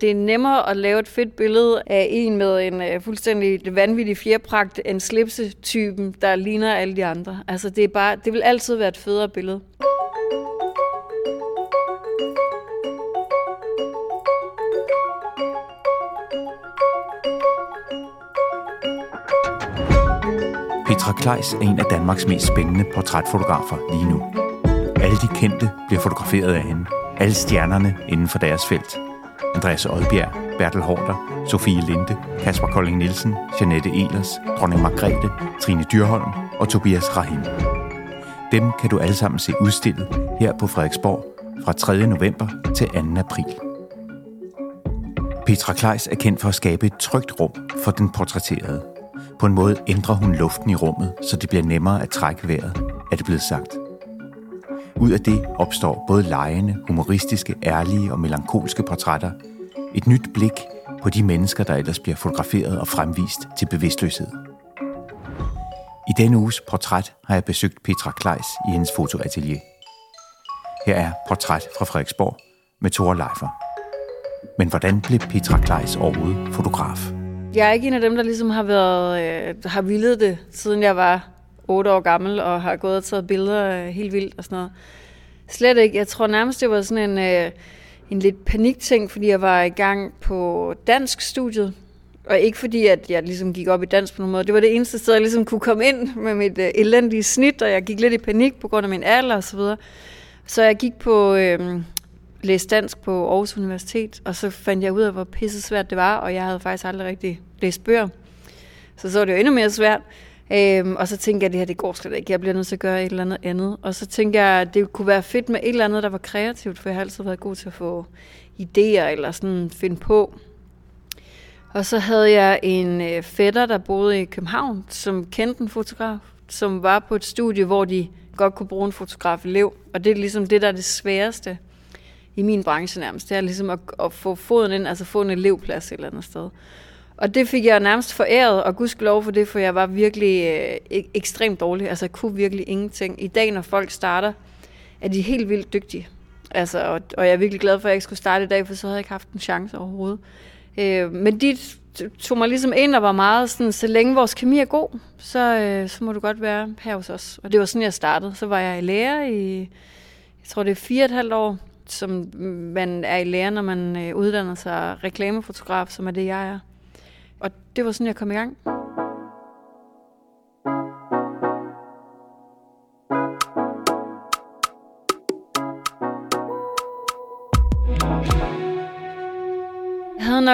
Det er nemmere at lave et fedt billede af en med en øh, fuldstændig vanvittig fjerpragt end slipsetypen, der ligner alle de andre. Altså det, er bare, det vil altid være et federe billede. Petra Kleis er en af Danmarks mest spændende portrætfotografer lige nu. Alle de kendte bliver fotograferet af hende. Alle stjernerne inden for deres felt. Andreas Oddbjerg, Bertel Hårder, Sofie Linde, Kasper Kolding Nielsen, Janette Elers, Dronning Margrethe, Trine Dyrholm og Tobias Rahim. Dem kan du alle sammen se udstillet her på Frederiksborg fra 3. november til 2. april. Petra Kleis er kendt for at skabe et trygt rum for den portrætterede. På en måde ændrer hun luften i rummet, så det bliver nemmere at trække vejret, er det blevet sagt. Ud af det opstår både lejende, humoristiske, ærlige og melankolske portrætter. Et nyt blik på de mennesker, der ellers bliver fotograferet og fremvist til bevidstløshed. I denne uges portræt har jeg besøgt Petra Kleis i hendes fotoatelier. Her er portræt fra Frederiksborg med Thor Leifer. Men hvordan blev Petra Kleis overhovedet fotograf? Jeg er ikke en af dem, der ligesom har været, øh, har vildet det, siden jeg var otte år gammel, og har gået og taget billeder øh, helt vildt og sådan noget. Slet ikke. Jeg tror nærmest, det var sådan en, øh, en lidt panikting, fordi jeg var i gang på dansk studiet. Og ikke fordi, at jeg ligesom gik op i dans på nogen måde. Det var det eneste sted, jeg ligesom kunne komme ind med mit øh, elendige snit, og jeg gik lidt i panik på grund af min alder og så videre. Så jeg gik på øh, læste dansk på Aarhus Universitet, og så fandt jeg ud af, hvor pisse svært det var, og jeg havde faktisk aldrig rigtig læst bøger. Så så var det jo endnu mere svært. Øhm, og så tænkte jeg, at det her det går slet ikke. Jeg bliver nødt til at gøre et eller andet andet. Og så tænkte jeg, at det kunne være fedt med et eller andet, der var kreativt, for jeg har altid været god til at få idéer eller sådan finde på. Og så havde jeg en øh, fætter, der boede i København, som kendte en fotograf, som var på et studie, hvor de godt kunne bruge en fotograf elev. Og det er ligesom det, der er det sværeste i min branche nærmest. Det er ligesom at, at få foden ind, altså få en elevplads et eller andet sted. Og det fik jeg nærmest foræret, og gudskelov for det, for jeg var virkelig øh, ekstremt dårlig. Altså, jeg kunne virkelig ingenting. I dag, når folk starter, er de helt vildt dygtige. Altså, og, og jeg er virkelig glad for, at jeg ikke skulle starte i dag, for så havde jeg ikke haft en chance overhovedet. Øh, men de tog mig ligesom ind og var meget sådan, så længe vores kemi er god, så, øh, så må du godt være her hos os. Og det var sådan, jeg startede. Så var jeg i lære i, jeg tror det er fire og et halvt år, som man er i lære, når man øh, uddanner sig reklamefotograf, som er det, jeg er. Det var sådan, jeg kom i gang.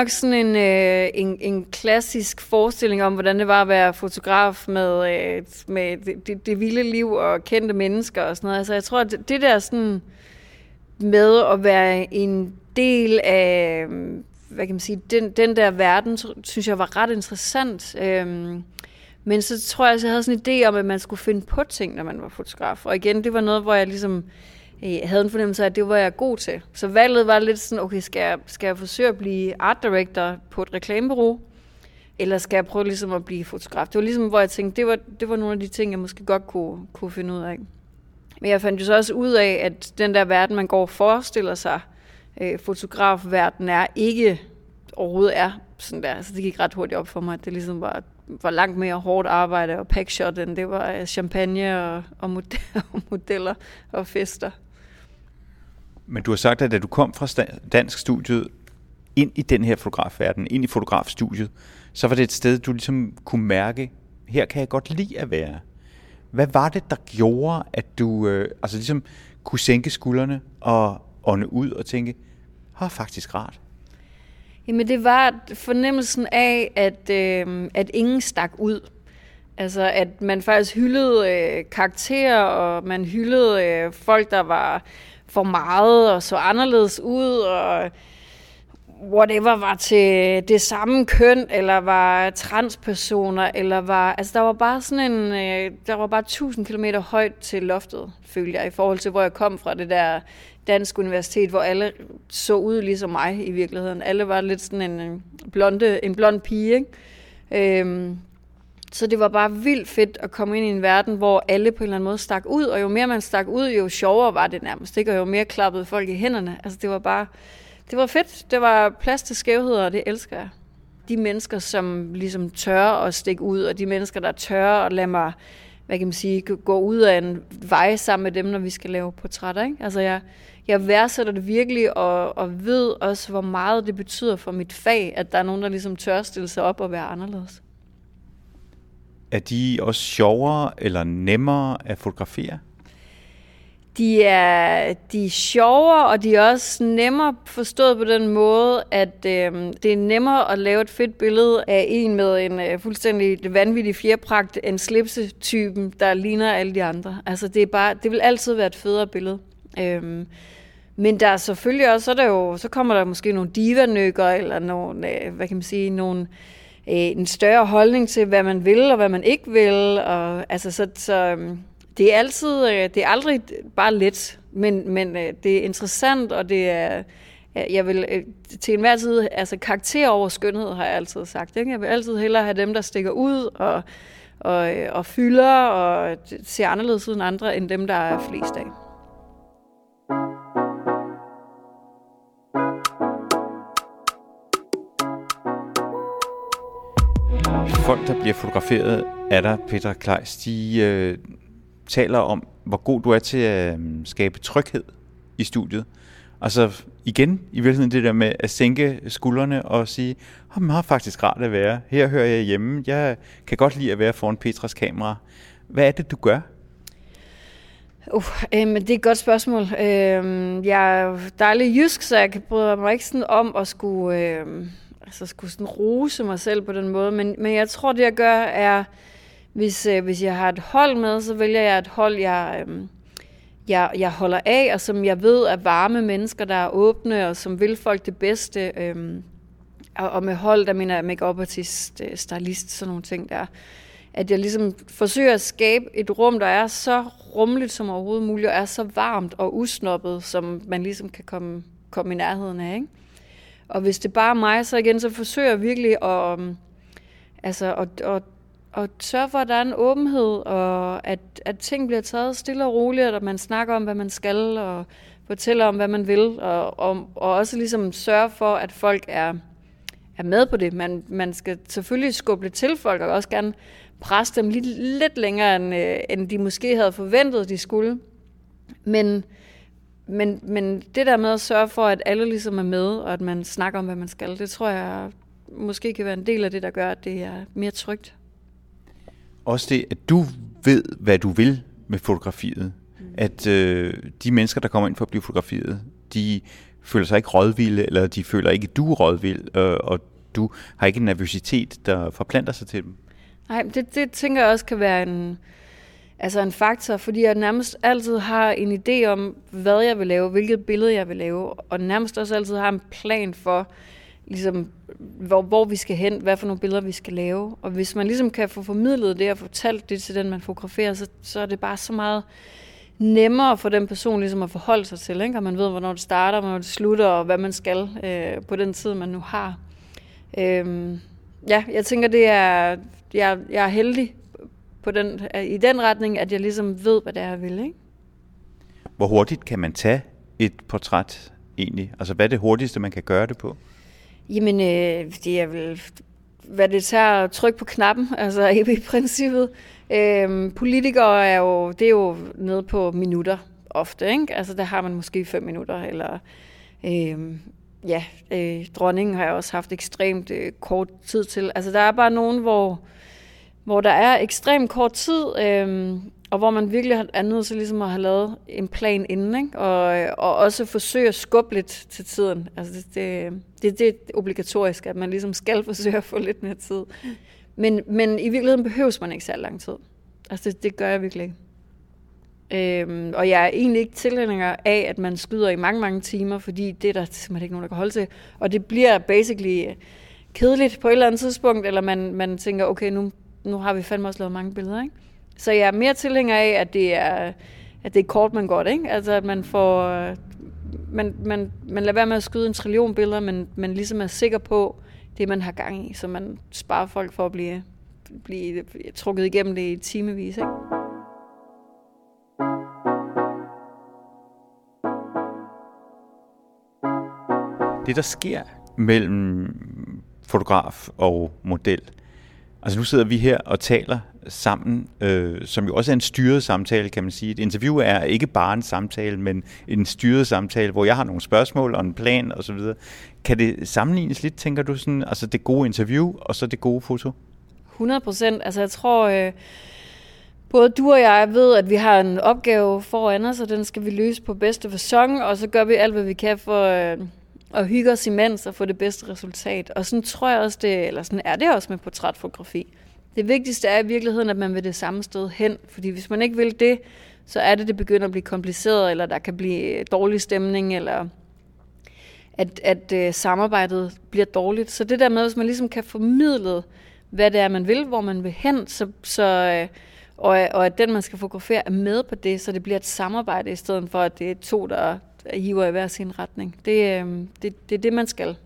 Nok sådan en, øh, en, en klassisk forestilling om, hvordan det var at være fotograf med, øh, med det, det, det vilde liv og kendte mennesker og sådan noget. Altså, jeg tror, at det der sådan med at være en del af øh, hvad kan man sige, den, den der verden, synes jeg var ret interessant. Øhm, men så tror jeg, at jeg havde sådan en idé om, at man skulle finde på ting, når man var fotograf. Og igen, det var noget, hvor jeg ligesom øh, havde en fornemmelse af, at det var jeg god til. Så valget var lidt sådan, okay, skal jeg, skal jeg forsøge at blive art director på et reklamebureau? Eller skal jeg prøve ligesom at blive fotograf? Det var ligesom, hvor jeg tænkte, det var, det var nogle af de ting, jeg måske godt kunne, kunne finde ud af. Men jeg fandt jo så også ud af, at den der verden, man går og forestiller sig, øh, Øh, fotografverden er, ikke overhovedet er sådan der. Så det gik ret hurtigt op for mig, at det ligesom var, var langt mere hårdt arbejde og packshot, end det var øh, champagne og, og, modeller, og modeller og fester. Men du har sagt, at da du kom fra dansk studiet ind i den her fotografverden, ind i fotografstudiet, så var det et sted, du ligesom kunne mærke, her kan jeg godt lide at være. Hvad var det, der gjorde, at du øh, altså ligesom kunne sænke skuldrene og ånde ud og tænke, har faktisk rart? Jamen det var fornemmelsen af, at, øh, at ingen stak ud. Altså at man faktisk hyldede øh, karakterer, og man hyldede øh, folk, der var for meget og så anderledes ud, og whatever var til det samme køn, eller var transpersoner, eller var, altså der var bare sådan en, øh, der var bare 1000 km højt til loftet, følte jeg, i forhold til, hvor jeg kom fra det der dansk universitet, hvor alle så ud ligesom mig i virkeligheden. Alle var lidt sådan en øh, blonde, en blond pige, ikke? Øhm, så det var bare vildt fedt at komme ind i en verden, hvor alle på en eller anden måde stak ud, og jo mere man stak ud, jo sjovere var det nærmest, ikke? og jo mere klappede folk i hænderne. Altså det var bare, det var fedt. Det var plads til skævheder, og det elsker jeg. De mennesker, som ligesom tør at stikke ud, og de mennesker, der tør at lade mig hvad kan man sige, gå ud af en vej sammen med dem, når vi skal lave portrætter. Ikke? Altså jeg, jeg værdsætter det virkelig, og, og ved også, hvor meget det betyder for mit fag, at der er nogen, der ligesom tør stille sig op og være anderledes. Er de også sjovere eller nemmere at fotografere? De er, de er sjovere, og de er også nemmere forstået på den måde, at øh, det er nemmere at lave et fedt billede af en med en øh, fuldstændig vanvittig fjerpragt en slipsetypen, der ligner alle de andre. Altså det, er bare, det vil altid være et federe billede. Øh, men der er selvfølgelig også, så, er der jo, så kommer der måske nogle divanykker, eller nogle, øh, hvad kan man sige, nogle, øh, en større holdning til, hvad man vil, og hvad man ikke vil. Og, altså, så, så øhm, det er altid, øh, det er aldrig bare let, men, men øh, det er interessant, og det er, jeg vil øh, til enhver tid, altså karakter over skønhed, har jeg altid sagt. Ikke? Jeg vil altid hellere have dem, der stikker ud og, og, og fylder og ser anderledes ud end andre, end dem, der er flest af. Folk, der bliver fotograferet af dig, Peter Kleis, de øh, taler om, hvor god du er til at øhm, skabe tryghed i studiet. Altså igen, i virkeligheden det der med at sænke skuldrene og sige, oh, det har faktisk rart at være. Her hører jeg hjemme. Jeg kan godt lide at være foran Petras kamera. Hvad er det, du gør? Uh, øh, det er et godt spørgsmål. Øh, jeg er dejlig jysk, så jeg bryder mig ikke sådan om at skulle, øh, altså skulle sådan rose mig selv på den måde. Men, men jeg tror, det jeg gør er, hvis, øh, hvis jeg har et hold med, så vælger jeg et hold, jeg, øh, jeg, jeg holder af, og som jeg ved er varme mennesker, der er åbne, og som vil folk det bedste. Øh, og, og med hold, der mener jeg make-up artist, øh, stylist, sådan nogle ting der. At jeg ligesom forsøger at skabe et rum, der er så rummeligt som overhovedet muligt, og er så varmt og usnoppet, som man ligesom kan komme, komme i nærheden af. Ikke? Og hvis det bare er mig, så igen, så forsøger jeg virkelig at, øhm, altså, at, at og sørge for, at der er en åbenhed, og at, at ting bliver taget stille og roligt, og at man snakker om, hvad man skal, og fortæller om, hvad man vil, og, og, og også ligesom sørge for, at folk er, er med på det. Man, man skal selvfølgelig skubbe lidt til folk, og også gerne presse dem lidt, lidt længere, end, øh, end de måske havde forventet, de skulle. Men, men, men det der med at sørge for, at alle ligesom er med, og at man snakker om, hvad man skal, det tror jeg måske kan være en del af det, der gør, at det er mere trygt også det, at du ved, hvad du vil med fotografiet. Mm. At øh, de mennesker, der kommer ind for at blive fotograferet, de føler sig ikke rådvilde, eller de føler ikke, at du er rådvild, øh, og du har ikke en nervøsitet, der forplanter sig til dem. Nej, det, det tænker jeg også kan være en, altså en faktor, fordi jeg nærmest altid har en idé om, hvad jeg vil lave, hvilket billede jeg vil lave, og nærmest også altid har en plan for, ligesom, hvor, hvor vi skal hen, hvad for nogle billeder vi skal lave. Og hvis man ligesom kan få formidlet det og fortalt det til den, man fotograferer, så, så er det bare så meget nemmere for den person ligesom at forholde sig til, ikke? og man ved, hvornår det starter, hvornår det slutter, og hvad man skal øh, på den tid, man nu har. Øhm, ja, jeg tænker, det er, jeg, jeg er heldig på den, i den retning, at jeg ligesom ved, hvad det er, jeg vil. Ikke? Hvor hurtigt kan man tage et portræt egentlig? Altså, hvad er det hurtigste, man kan gøre det på? Jamen, øh, det er vel, hvad det tager at trykke på knappen, altså i princippet. Øh, politikere er jo, det er jo nede på minutter ofte, ikke? Altså der har man måske fem minutter, eller øh, ja, øh, dronningen har jeg også haft ekstremt øh, kort tid til. Altså der er bare nogen, hvor, hvor der er ekstremt kort tid, øh, og hvor man virkelig er nødt til ligesom at have lavet en plan inden, ikke? Og, og også forsøge at skubbe lidt til tiden. Altså det, det, det, det er obligatorisk, at man ligesom skal forsøge at få lidt mere tid. Men, men i virkeligheden behøves man ikke så lang tid. Altså det, det gør jeg virkelig ikke. Øhm, og jeg er egentlig ikke tilhænger af, at man skyder i mange, mange timer, fordi det er der simpelthen ikke nogen, der kan holde til. Og det bliver basically kedeligt på et eller andet tidspunkt, eller man, man tænker, okay, nu, nu har vi fandme også lavet mange billeder, ikke? Så jeg er mere tilhænger af, at det er, at det er kort, man godt, ikke? Altså, at man får... Man, man, man lader være med at skyde en trillion billeder, men man ligesom er sikker på det, man har gang i, så man sparer folk for at blive, blive trukket igennem det i timevis, ikke? det, der sker mellem fotograf og model. Altså nu sidder vi her og taler sammen, øh, som jo også er en styret samtale, kan man sige. Et interview er ikke bare en samtale, men en styret samtale, hvor jeg har nogle spørgsmål og en plan osv. Kan det sammenlignes lidt, tænker du, sådan, altså det gode interview og så det gode foto? 100 procent. Altså jeg tror, øh, både du og jeg ved, at vi har en opgave foran os, og den skal vi løse på bedste fasong, og så gør vi alt, hvad vi kan for øh, og hygge os imens og få det bedste resultat. Og sådan tror jeg også det, eller sådan er det også med portrætfotografi. Det vigtigste er i virkeligheden, at man vil det samme sted hen, fordi hvis man ikke vil det, så er det, det begynder at blive kompliceret, eller der kan blive dårlig stemning, eller at, at øh, samarbejdet bliver dårligt. Så det der med, hvis man ligesom kan formidle, hvad det er, man vil, hvor man vil hen, så, så, øh, og, og at den, man skal fotografere, er med på det, så det bliver et samarbejde, i stedet for, at det er to, der hiver i hver sin retning. Det, uh, det, det er det, man skal.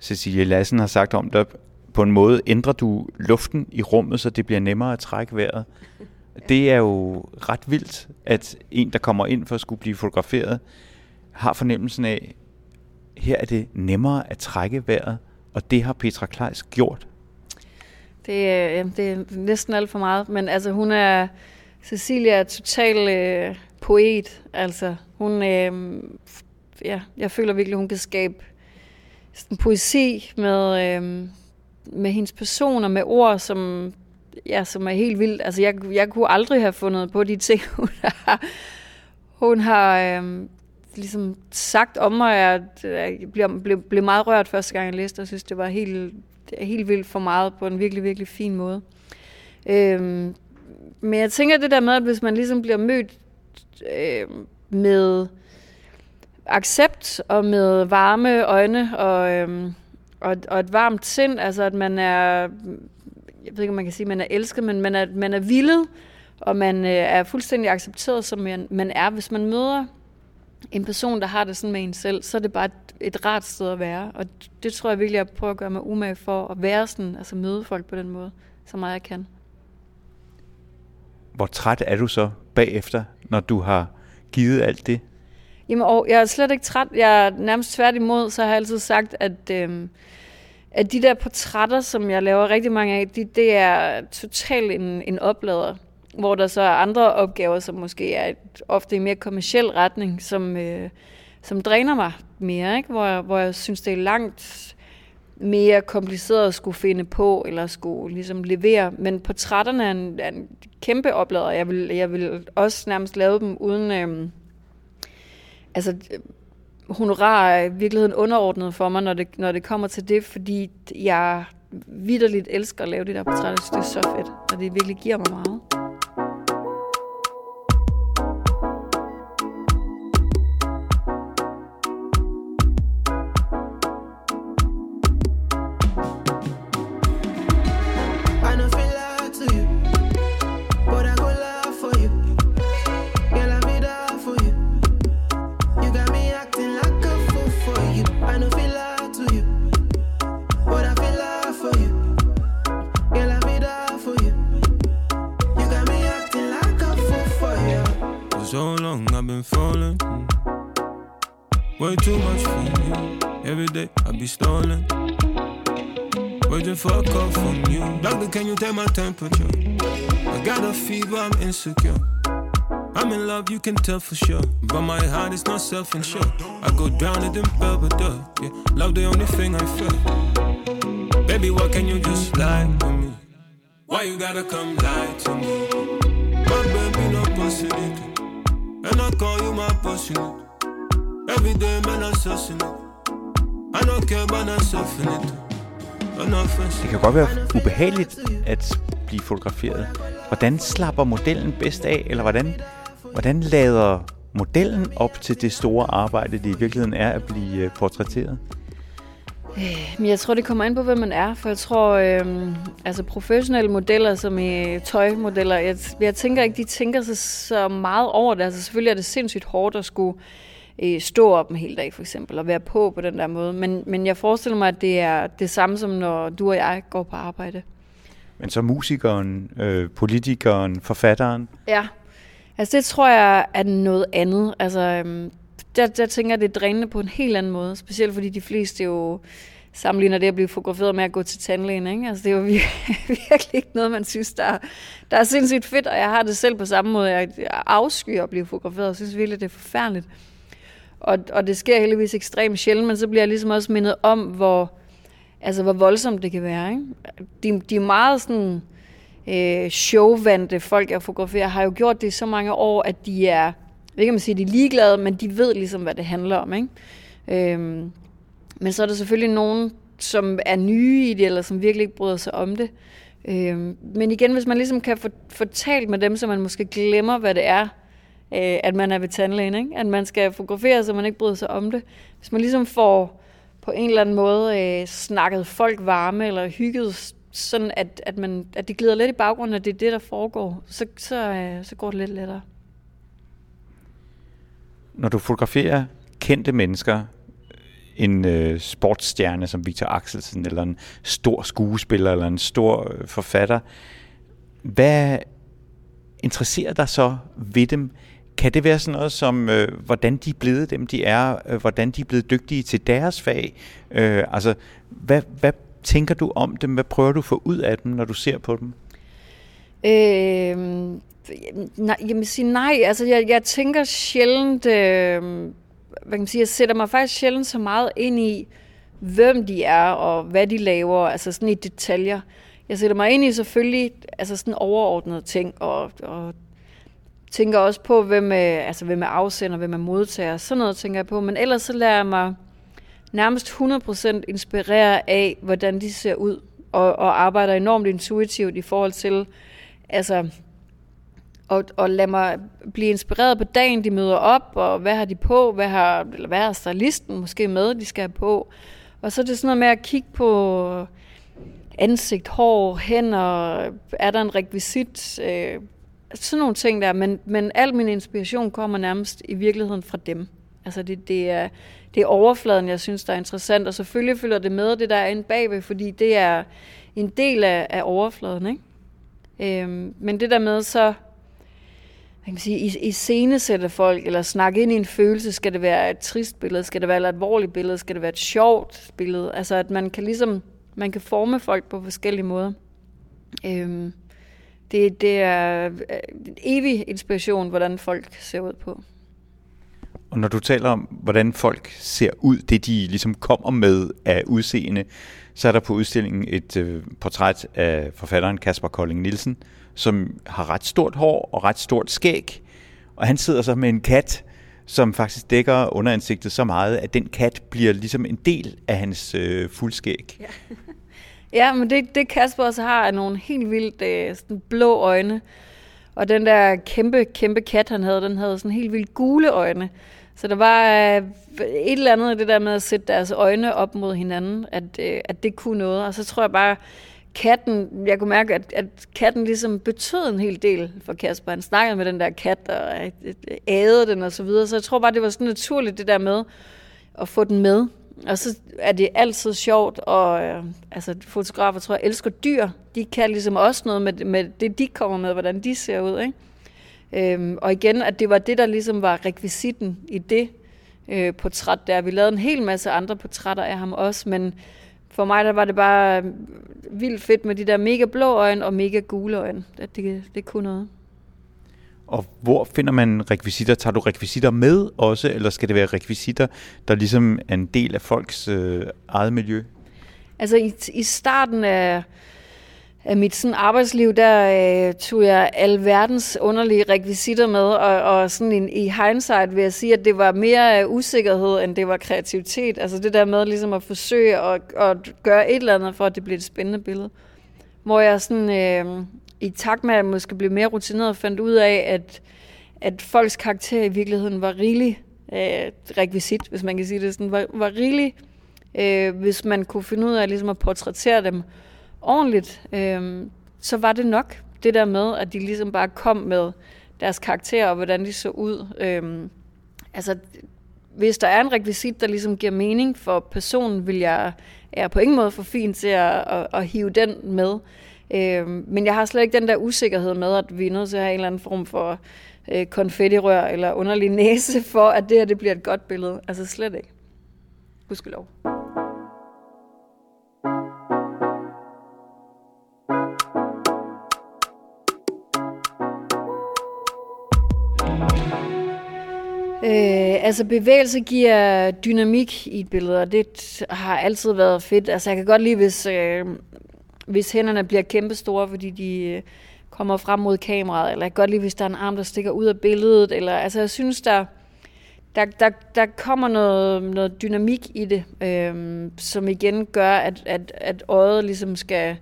Cecilie Lassen har sagt om dig, på en måde ændrer du luften i rummet, så det bliver nemmere at trække vejret. Det er jo ret vildt, at en, der kommer ind for at skulle blive fotograferet, har fornemmelsen af, her er det nemmere at trække vejret, og det har Petra Kleis gjort. Det, er, det er næsten alt for meget, men altså hun er, Cecilia er total øh, poet, altså hun, øh, ja, jeg føler virkelig, hun kan skabe sådan poesi med, øh, med hendes personer, med ord, som, ja, som er helt vildt. Altså, jeg, jeg kunne aldrig have fundet på de ting, hun har, hun har øh, ligesom sagt om mig. at Jeg blev, blev, blev meget rørt første gang, jeg læste, og synes, det var helt, helt vildt for meget på en virkelig, virkelig fin måde. Øhm, men jeg tænker det der med, at hvis man ligesom bliver mødt øh, med accept og med varme øjne og... Øh, og, og et varmt sind, altså at man er, jeg ved ikke, om man kan sige, at man er elsket, men man er, man er villet, og man øh, er fuldstændig accepteret, som man, man er. Hvis man møder en person, der har det sådan med en selv, så er det bare et, et rart sted at være. Og det tror jeg virkelig, jeg prøver at gøre mig umage for at være sådan, altså møde folk på den måde, så meget jeg kan. Hvor træt er du så bagefter, når du har givet alt det? Jamen, og jeg er slet ikke træt. Jeg er nærmest tværtimod, så har jeg altid sagt, at, øh, at de der portrætter, som jeg laver rigtig mange af, de, det er totalt en, en oplader. Hvor der så er andre opgaver, som måske er et, ofte i mere kommersiel retning, som, øh, som dræner mig mere, ikke? Hvor, hvor jeg synes, det er langt mere kompliceret at skulle finde på, eller skulle ligesom levere. Men portrætterne er en, er en kæmpe oplader. Jeg vil, jeg vil også nærmest lave dem uden... Øh, altså, honorar er i virkeligheden underordnet for mig, når det, når det kommer til det, fordi jeg vidderligt elsker at lave det der portrætter. Det er så fedt, og det virkelig giver mig meget. Can tell for sure. But my heart is not self-insured. I go drown in Belvedere. Yeah, love the only thing I feel. Baby, why can you just lie to me? Why you gotta come lie to me? My baby, no pussy. And I call you my pussy. Every day, man, I'm sussing it. I don't care about myself in it. Det kan godt være ubehageligt at blive fotograferet. Hvordan slapper modellen bedst af, eller hvordan, hvordan lader modellen op til det store arbejde, det i virkeligheden er at blive øh, portrætteret? Øh, men jeg tror, det kommer an på, hvem man er, for jeg tror, øh, altså professionelle modeller, som i tøjmodeller, jeg, jeg tænker ikke, de tænker sig så meget over det. Altså selvfølgelig er det sindssygt hårdt at skulle øh, stå op en hel dag, for eksempel, og være på på den der måde. Men, men jeg forestiller mig, at det er det samme, som når du og jeg går på arbejde. Men så musikeren, øh, politikeren, forfatteren? Ja, altså det tror jeg er noget andet. Altså, øhm, der, der tænker jeg, det er drænende på en helt anden måde. Specielt fordi de fleste jo sammenligner det at blive fotograferet med at gå til tandlægen. Ikke? Altså, det er jo virkelig ikke noget, man synes, der, der er sindssygt fedt, og jeg har det selv på samme måde. Jeg afskyer at blive fotograferet, og synes virkelig, det er forfærdeligt. Og, og det sker heldigvis ekstremt sjældent, men så bliver jeg ligesom også mindet om, hvor, altså, hvor voldsomt det kan være. Ikke? De, de er meget sådan øh, showvante folk, jeg fotograferer, har jo gjort det i så mange år, at de er, ikke kan man sige, de er ligeglade, men de ved ligesom, hvad det handler om. Ikke? Øhm, men så er der selvfølgelig nogen, som er nye i det, eller som virkelig ikke bryder sig om det. Øhm, men igen, hvis man ligesom kan få, få talt med dem, så man måske glemmer, hvad det er, øh, at man er ved tandlægen, ikke? at man skal fotografere, så man ikke bryder sig om det. Hvis man ligesom får på en eller anden måde øh, snakket folk varme, eller hygget sådan, at, at, man, at det glider lidt i baggrunden, at det er det, der foregår, så, så, øh, så går det lidt lettere. Når du fotograferer kendte mennesker, en øh, sportsstjerne som Victor Axelsen, eller en stor skuespiller, eller en stor øh, forfatter. Hvad interesserer dig så ved dem? Kan det være sådan noget som, øh, hvordan de er blevet dem, de er, øh, hvordan de er blevet dygtige til deres fag? Øh, altså, hvad, hvad tænker du om dem? Hvad prøver du at få ud af dem, når du ser på dem? Øh, nej, jeg vil sige nej. Altså, jeg, jeg tænker sjældent... Øh hvad kan man sige, jeg sætter mig faktisk sjældent så meget ind i, hvem de er og hvad de laver, altså sådan i detaljer. Jeg sætter mig ind i selvfølgelig altså sådan overordnede ting, og, og tænker også på, hvem er, altså hvem er afsender, hvem er modtager, sådan noget tænker jeg på. Men ellers så lader jeg mig nærmest 100% inspirere af, hvordan de ser ud, og, og arbejder enormt intuitivt i forhold til, altså og, og lad mig blive inspireret på dagen, de møder op, og hvad har de på, hvad har, eller hvad har stylisten måske med, de skal have på. Og så er det sådan noget med at kigge på ansigt, hår, hænder, er der en rekvisit, øh, sådan nogle ting der, men, men al min inspiration kommer nærmest i virkeligheden fra dem. Altså det, det, er, det er overfladen, jeg synes, der er interessant, og selvfølgelig følger det med det, der er inde bagved, fordi det er en del af, af overfladen, ikke? Øhm, men det der med så man kan sige, i, i scenesætte folk, eller snakke ind i en følelse, skal det være et trist billede, skal det være et alvorligt billede, skal det være et sjovt billede. Altså at man kan ligesom, man kan forme folk på forskellige måder. Øhm, det, det er en evig inspiration, hvordan folk ser ud på. Og når du taler om, hvordan folk ser ud, det de ligesom kommer med af udseende, så er der på udstillingen et øh, portræt af forfatteren Kasper Kolding Nielsen, som har ret stort hår og ret stort skæg. Og han sidder så med en kat, som faktisk dækker underansigtet så meget, at den kat bliver ligesom en del af hans øh, fuldskæg. Ja. ja, men det, det Kasper også har, er nogle helt vildt øh, sådan blå øjne. Og den der kæmpe, kæmpe kat, han havde, den havde sådan helt vildt gule øjne. Så der var øh, et eller andet i det der med at sætte deres øjne op mod hinanden, at, øh, at det kunne noget. Og så tror jeg bare, katten, jeg kunne mærke, at, at katten ligesom betød en hel del for Kasper. Han snakkede med den der kat og øh, øh, ædede den og så videre. Så jeg tror bare, det var sådan naturligt det der med at få den med. Og så er det altid sjovt, og øh, altså, fotografer tror jeg elsker dyr. De kan ligesom også noget med, med det, de kommer med, hvordan de ser ud. Ikke? Øhm, og igen, at det var det, der ligesom var rekvisitten i det øh, portræt der. Vi lavede en hel masse andre portrætter af ham også, men for mig der var det bare øh, vildt fedt med de der mega blå øjne og mega gule øjne. At det, det kunne noget. Og hvor finder man rekvisitter? Tager du rekvisitter med også, eller skal det være rekvisitter, der ligesom er en del af folks øh, eget miljø? Altså i, i starten af af mit sådan arbejdsliv, der øh, tog jeg alverdens underlige rekvisitter med, og, og sådan en, i hindsight vil jeg sige, at det var mere øh, usikkerhed, end det var kreativitet. Altså det der med ligesom at forsøge at, at gøre et eller andet, for at det bliver et spændende billede. Hvor jeg sådan, øh, i takt med at jeg måske blev mere rutineret, fandt ud af, at, at folks karakter i virkeligheden var rigelig øh, rekvisit, hvis man kan sige det sådan, var, var rigelig, øh, hvis man kunne finde ud af ligesom at portrættere dem, ordentligt, øh, så var det nok det der med, at de ligesom bare kom med deres karakterer og hvordan de så ud. Øh, altså, hvis der er en rekvisit, der ligesom giver mening for personen, vil jeg, er på ingen måde for fin til at, at, at hive den med. Øh, men jeg har slet ikke den der usikkerhed med, at vi er nødt til at have en eller anden form for øh, konfettirør eller underlig næse for, at det her det bliver et godt billede. Altså slet ikke. Gudskelov. Øh, altså bevægelse giver dynamik i et billede, og det har altid været fedt. Altså jeg kan godt lide, hvis, øh, hvis hænderne bliver kæmpestore, fordi de øh, kommer frem mod kameraet, eller jeg kan godt lide, hvis der er en arm, der stikker ud af billedet, eller altså jeg synes, der, der, der, der kommer noget, noget dynamik i det, øh, som igen gør, at, at, at øjet ligesom skal,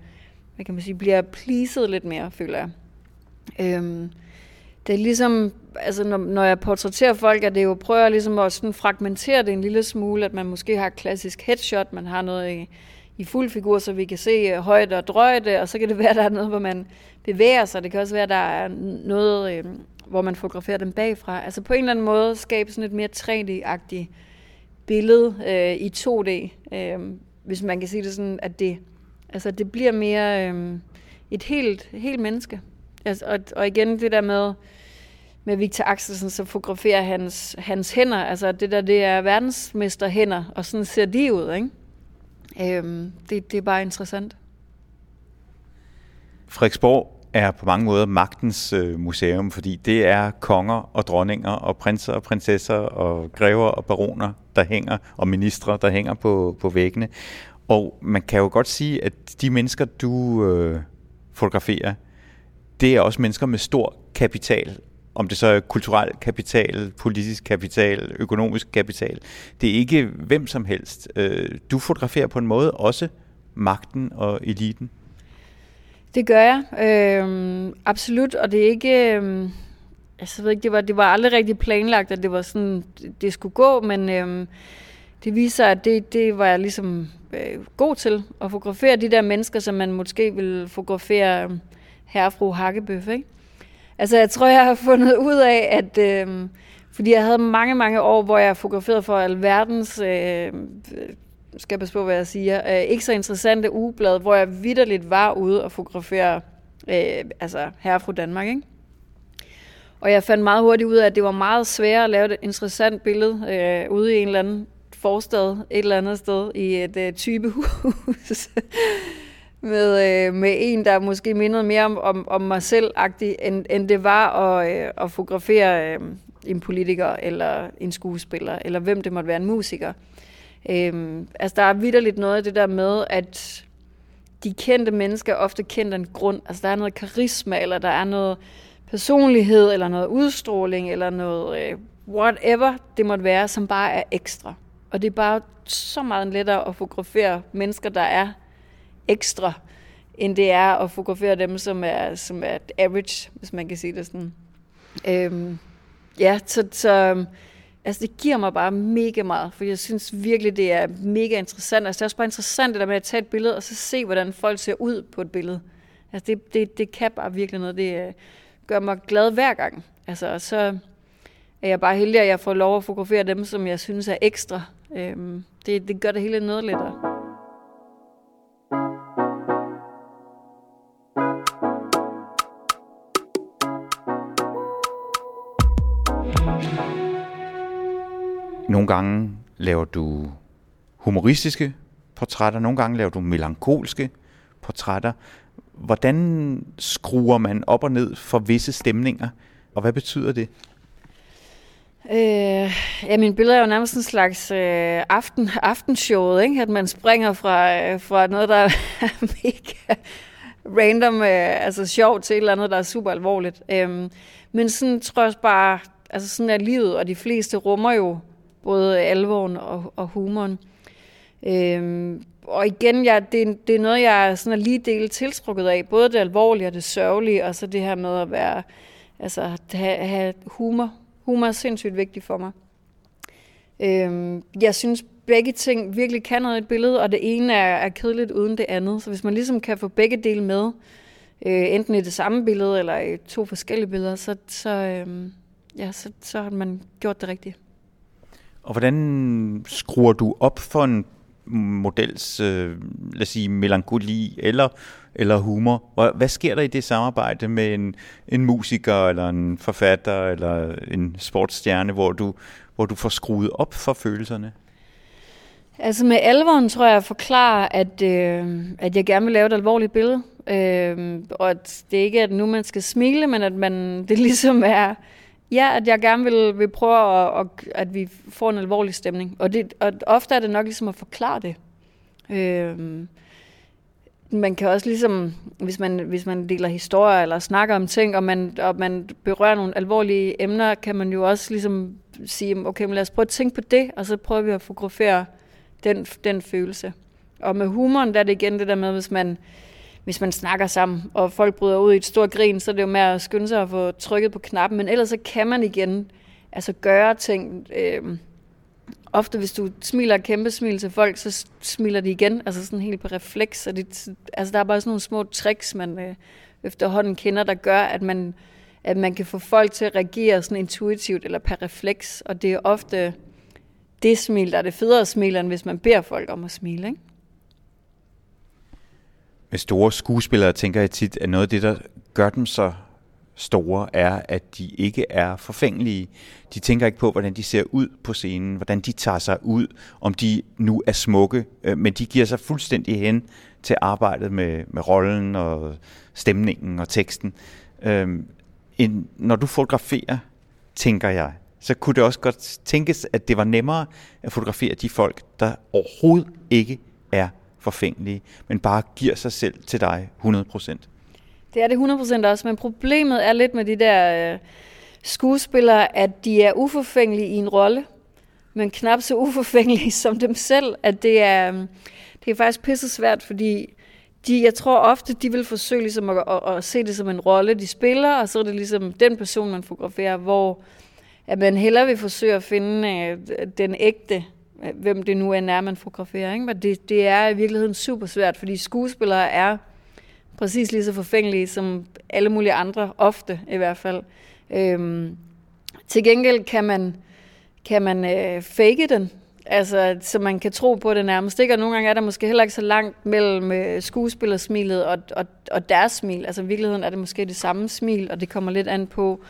hvad kan man sige, bliver pleaset lidt mere, føler jeg. Øh, det er ligesom, altså når, når jeg portrætterer folk, at det jo prøver ligesom at sådan fragmentere det en lille smule, at man måske har et klassisk headshot, man har noget i, i fuld figur, så vi kan se øh, højde og drøjde, øh, og så kan det være, at der er noget, hvor man bevæger sig. Det kan også være, at der er noget, øh, hvor man fotograferer dem bagfra. Altså på en eller anden måde skabe sådan et mere 3D-agtigt billede øh, i 2D, øh, hvis man kan sige det sådan, at det, altså det bliver mere øh, et helt, helt menneske. Altså, og, og igen det der med, med Victor Axelsen, så fotograferer hans, hans hænder, altså det der, det er verdensmester hænder, og sådan ser de ud, ikke? Øhm, det, det er bare interessant. Frederiksborg er på mange måder magtens øh, museum, fordi det er konger og dronninger og prinser og prinsesser og grever og baroner, der hænger, og ministre, der hænger på, på væggene. Og man kan jo godt sige, at de mennesker, du øh, fotograferer, det er også mennesker med stor kapital. Om det så er kulturel kapital, politisk kapital, økonomisk kapital. Det er ikke hvem som helst. Øh, du fotograferer på en måde også magten og eliten. Det gør jeg. Øh, absolut. Og det er ikke... Øh, altså, jeg ved ikke, det var, det var aldrig rigtig planlagt, at det var sådan, det skulle gå, men øh, det viser, at det, det var jeg ligesom øh, god til at fotografere de der mennesker, som man måske vil fotografere øh, herre og fru Hakkebøf, ikke? Altså, jeg tror, jeg har fundet ud af, at... Øh, fordi jeg havde mange, mange år, hvor jeg fotograferede for alverdens, øh, skal jeg passe på, hvad jeg siger, øh, ikke så interessante ugeblad, hvor jeg vidderligt var ude og fotografere øh, altså herre og fru Danmark, ikke? Og jeg fandt meget hurtigt ud af, at det var meget sværere at lave et interessant billede øh, ude i en eller anden forstad, et eller andet sted i et øh, typehus med, øh, med en, der måske mindede mere om, om, om mig selv end, end det var at, øh, at fotografere øh, en politiker eller en skuespiller, eller hvem det måtte være, en musiker. Øh, altså, der er vidderligt noget af det der med, at de kendte mennesker ofte kendt en grund. Altså, der er noget karisma, eller der er noget personlighed, eller noget udstråling, eller noget øh, whatever det måtte være, som bare er ekstra. Og det er bare så meget lettere at fotografere mennesker, der er ekstra, end det er at fotografere dem, som er, som er average, hvis man kan sige det sådan. Øhm, ja, så, så øhm, altså det giver mig bare mega meget, for jeg synes virkelig, det er mega interessant. Altså det er også bare interessant det der med at tage et billede, og så se, hvordan folk ser ud på et billede. Altså det, det, det kan bare virkelig noget. Det øh, gør mig glad hver gang. Altså så er jeg bare heldig, at jeg får lov at fotografere dem, som jeg synes er ekstra. Øhm, det, det gør det hele noget lettere. Nogle gange laver du humoristiske portrætter, nogle gange laver du melankolske portrætter. Hvordan skruer man op og ned for visse stemninger, og hvad betyder det? Øh, ja, mine billeder er jo nærmest en slags øh, aften, aftenshowet, ikke? at man springer fra, øh, fra noget, der er mega random, øh, altså sjov til et eller andet, der er super alvorligt. Øh, men sådan tror jeg bare, altså sådan er livet, og de fleste rummer jo både alvoren og, og humoren. Øhm, og igen, jeg, det, det er noget, jeg er lige del tiltrukket af. Både det alvorlige og det sørgelige, og så det her med at være, altså, have, have humor. Humor er sindssygt vigtigt for mig. Øhm, jeg synes, begge ting virkelig kan noget i et billede, og det ene er, er kedeligt uden det andet. Så hvis man ligesom kan få begge dele med, øh, enten i det samme billede eller i to forskellige billeder, så, så, øh, ja, så, så har man gjort det rigtigt. Og hvordan skruer du op for en models, øh, lad os sige, melankoli eller, eller humor. Hvad sker der i det samarbejde med en, en musiker, eller en forfatter, eller en sportsstjerne, hvor du, hvor du får skruet op for følelserne? Altså med alvoren tror jeg, jeg forklarer, at, øh, at jeg gerne vil lave et alvorligt billede. Øh, og at det ikke er, at nu man skal smile, men at man, det ligesom er, ja, at jeg gerne vil, vil prøve, at, at vi får en alvorlig stemning. Og, det, og ofte er det nok ligesom at forklare det. Øhm, man kan også ligesom, hvis man, hvis man deler historier eller snakker om ting, og man, og man berører nogle alvorlige emner, kan man jo også ligesom sige, okay, men lad os prøve at tænke på det, og så prøver vi at fotografere den, den følelse. Og med humoren, der er det igen det der med, hvis man, hvis man snakker sammen, og folk bryder ud i et stort grin, så er det jo med at skynde sig at få trykket på knappen, men ellers så kan man igen altså gøre ting. Øh, ofte hvis du smiler et kæmpe smil til folk, så smiler de igen, altså sådan helt på refleks. Og det, altså der er bare sådan nogle små tricks, man øh, efterhånden kender, der gør, at man, at man kan få folk til at reagere sådan intuitivt eller per refleks. Og det er ofte det smil, der er det federe smil, end hvis man beder folk om at smile. Ikke? Med store skuespillere tænker jeg tit, at noget af det, der gør dem så store, er, at de ikke er forfængelige. De tænker ikke på, hvordan de ser ud på scenen, hvordan de tager sig ud, om de nu er smukke, øh, men de giver sig fuldstændig hen til arbejdet med, med rollen og stemningen og teksten. Øhm, en, når du fotograferer, tænker jeg, så kunne det også godt tænkes, at det var nemmere at fotografere de folk, der overhovedet ikke er forfængelige, men bare giver sig selv til dig 100%. Det er det 100% også, men problemet er lidt med de der øh, skuespillere, at de er uforfængelige i en rolle, men knap så uforfængelige som dem selv, at det er, øh, det er faktisk pisse svært, fordi de, jeg tror ofte, de vil forsøge ligesom at, at, at se det som en rolle, de spiller, og så er det ligesom den person, man fotograferer, hvor at man hellere vil forsøge at finde øh, den ægte, hvem det nu er, man fotograferer. Ikke? Men det, det er i virkeligheden super svært, fordi skuespillere er præcis lige så forfængelige som alle mulige andre, ofte i hvert fald. Øhm, til gengæld kan man, kan man øh, fake den, altså, så man kan tro på det nærmest. Ikke? Og nogle gange er der måske heller ikke så langt mellem øh, skuespillersmilet og, og, og deres smil. Altså i virkeligheden er det måske det samme smil, og det kommer lidt an på,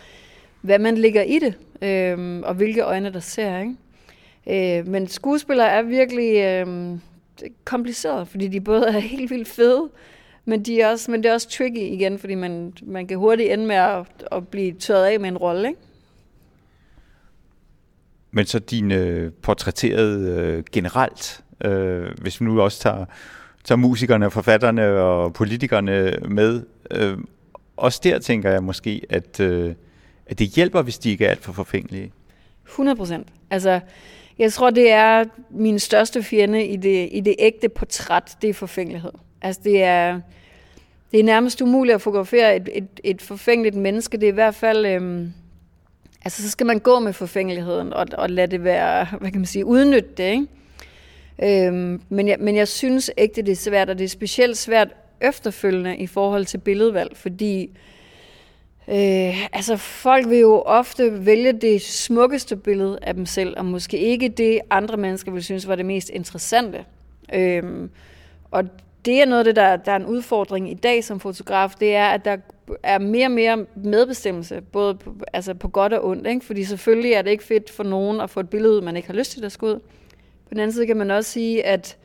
hvad man ligger i det, øh, og hvilke øjne der ser. Ikke? Øh, men skuespillere er virkelig øh, kompliceret, fordi de både er helt vildt fede, men, de er også, men det er også tricky igen, fordi man, man kan hurtigt ende med at, at blive tørret af med en rolle, ikke? Men så dine øh, portrætteret øh, generelt, øh, hvis vi nu også tager, tager musikerne, forfatterne og politikerne med, øh, også der tænker jeg måske, at, øh, at det hjælper, hvis de ikke er alt for forfængelige. 100 procent. Altså, jeg tror, det er min største fjende i det, i det ægte portræt, det er forfængelighed. Altså det er, det er nærmest umuligt at fotografere et, et, et forfængeligt menneske. Det er i hvert fald... Øhm, altså så skal man gå med forfængeligheden og, og lade det være, hvad kan man sige, udnytte det, ikke? Øhm, men, jeg, men jeg synes ægte, det er svært, og det er specielt svært efterfølgende i forhold til billedvalg, fordi øh, altså folk vil jo ofte vælge det smukkeste billede af dem selv, og måske ikke det, andre mennesker vil synes var det mest interessante. Øh, og det er noget af det, der, der er en udfordring i dag som fotograf, det er, at der er mere og mere medbestemmelse, både på, altså på godt og ondt. Ikke? Fordi selvfølgelig er det ikke fedt for nogen at få et billede man ikke har lyst til at skal ud. På den anden side kan man også sige, at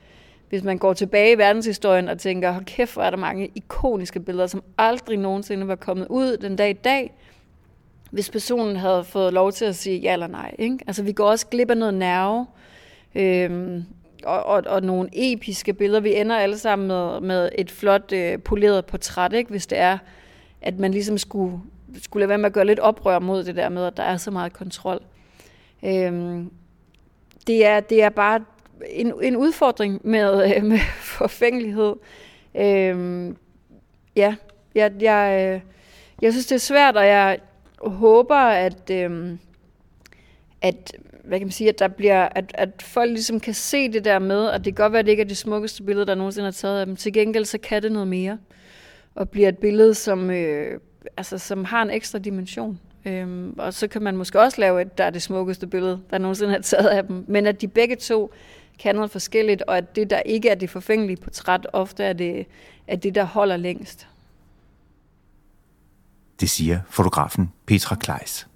hvis man går tilbage i verdenshistorien og tænker, hold kæft, hvor er der mange ikoniske billeder, som aldrig nogensinde var kommet ud den dag i dag, hvis personen havde fået lov til at sige ja eller nej. Ikke? Altså vi går også glip af noget nerve. Øhm, og, og, og nogle episke billeder. Vi ender alle sammen med, med et flot øh, poleret portræt, ikke? hvis det er, at man ligesom skulle, skulle lade være med at gøre lidt oprør mod det der med, at der er så meget kontrol. Øhm, det, er, det er bare en, en udfordring med, øh, med forfængelighed. Øhm, ja, jeg, jeg, øh, jeg synes, det er svært, og jeg håber, at, øh, at hvad kan man sige, at der bliver, at, at folk ligesom kan se det der med, at det kan godt være, at det ikke er det smukkeste billede, der nogensinde har taget af dem. Til gengæld, så kan det noget mere. Og bliver et billede, som, øh, altså, som har en ekstra dimension. Øhm, og så kan man måske også lave et, der er det smukkeste billede, der nogensinde har taget af dem. Men at de begge to kan noget forskelligt, og at det, der ikke er det forfængelige portræt, ofte er det, er det der holder længst. Det siger fotografen Petra Kleis.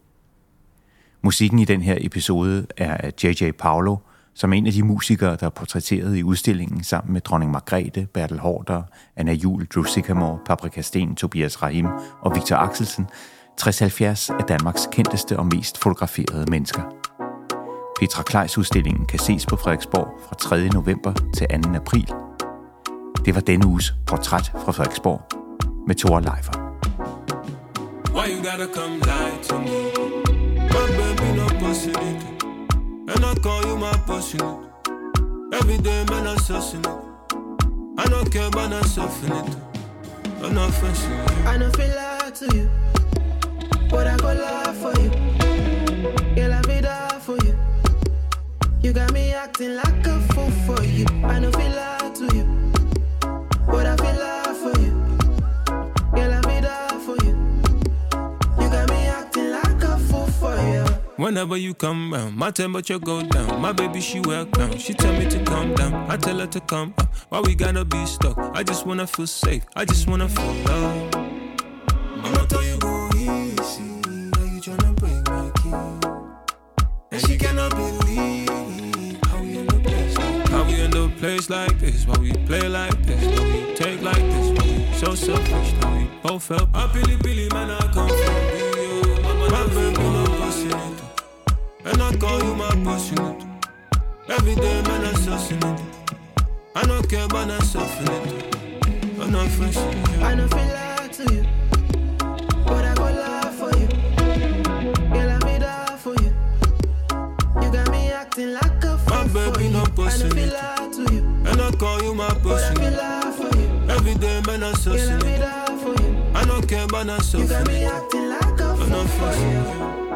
Musikken i den her episode er af J.J. Paolo, som er en af de musikere, der er portrætteret i udstillingen sammen med dronning Margrethe, Bertel Hårder, Anna Jul, Drew Sycamore, Paprika Sten, Tobias Rahim og Victor Axelsen, 60-70 af Danmarks kendteste og mest fotograferede mennesker. Petra Kleis udstillingen kan ses på Frederiksborg fra 3. november til 2. april. Det var denne uges portræt fra Frederiksborg med Thor Leifer. Why you gotta come lie to me? My baby no possible. And I call you my passionate. Every day man I'm sussing it. I don't care about not suffering it. I'm not fancy. I don't feel like to you. But I go lie for you. Acting like a fool for you. I don't feel lie to you. But I feel lie for you. Yeah, I be die for you. You got me acting like a fool for you. Whenever you come round, my temperature go down. My baby, she wear crown. She tell me to calm down. I tell her to come up. Why we gotta be stuck? I just wanna feel safe. I just wanna feel love. I'ma tell you like this, why we play like this, why we take like this, why we so selfish, how we both felt. I Billy Billy man, I come from you. My baby, no passionate. And I call you my passionate. Every day, man, I'm sussing it. I don't care about not suffering it. I'm not fresh. I don't feel like to you. But I go lie for you. Girl, I'm in for you. You got me acting like a fool My baby no pussy I feel like And I call you my pussy. But I feel like for you. Every day man I so Girl, I be for you. I don't care about not so You got me acting like a fool for you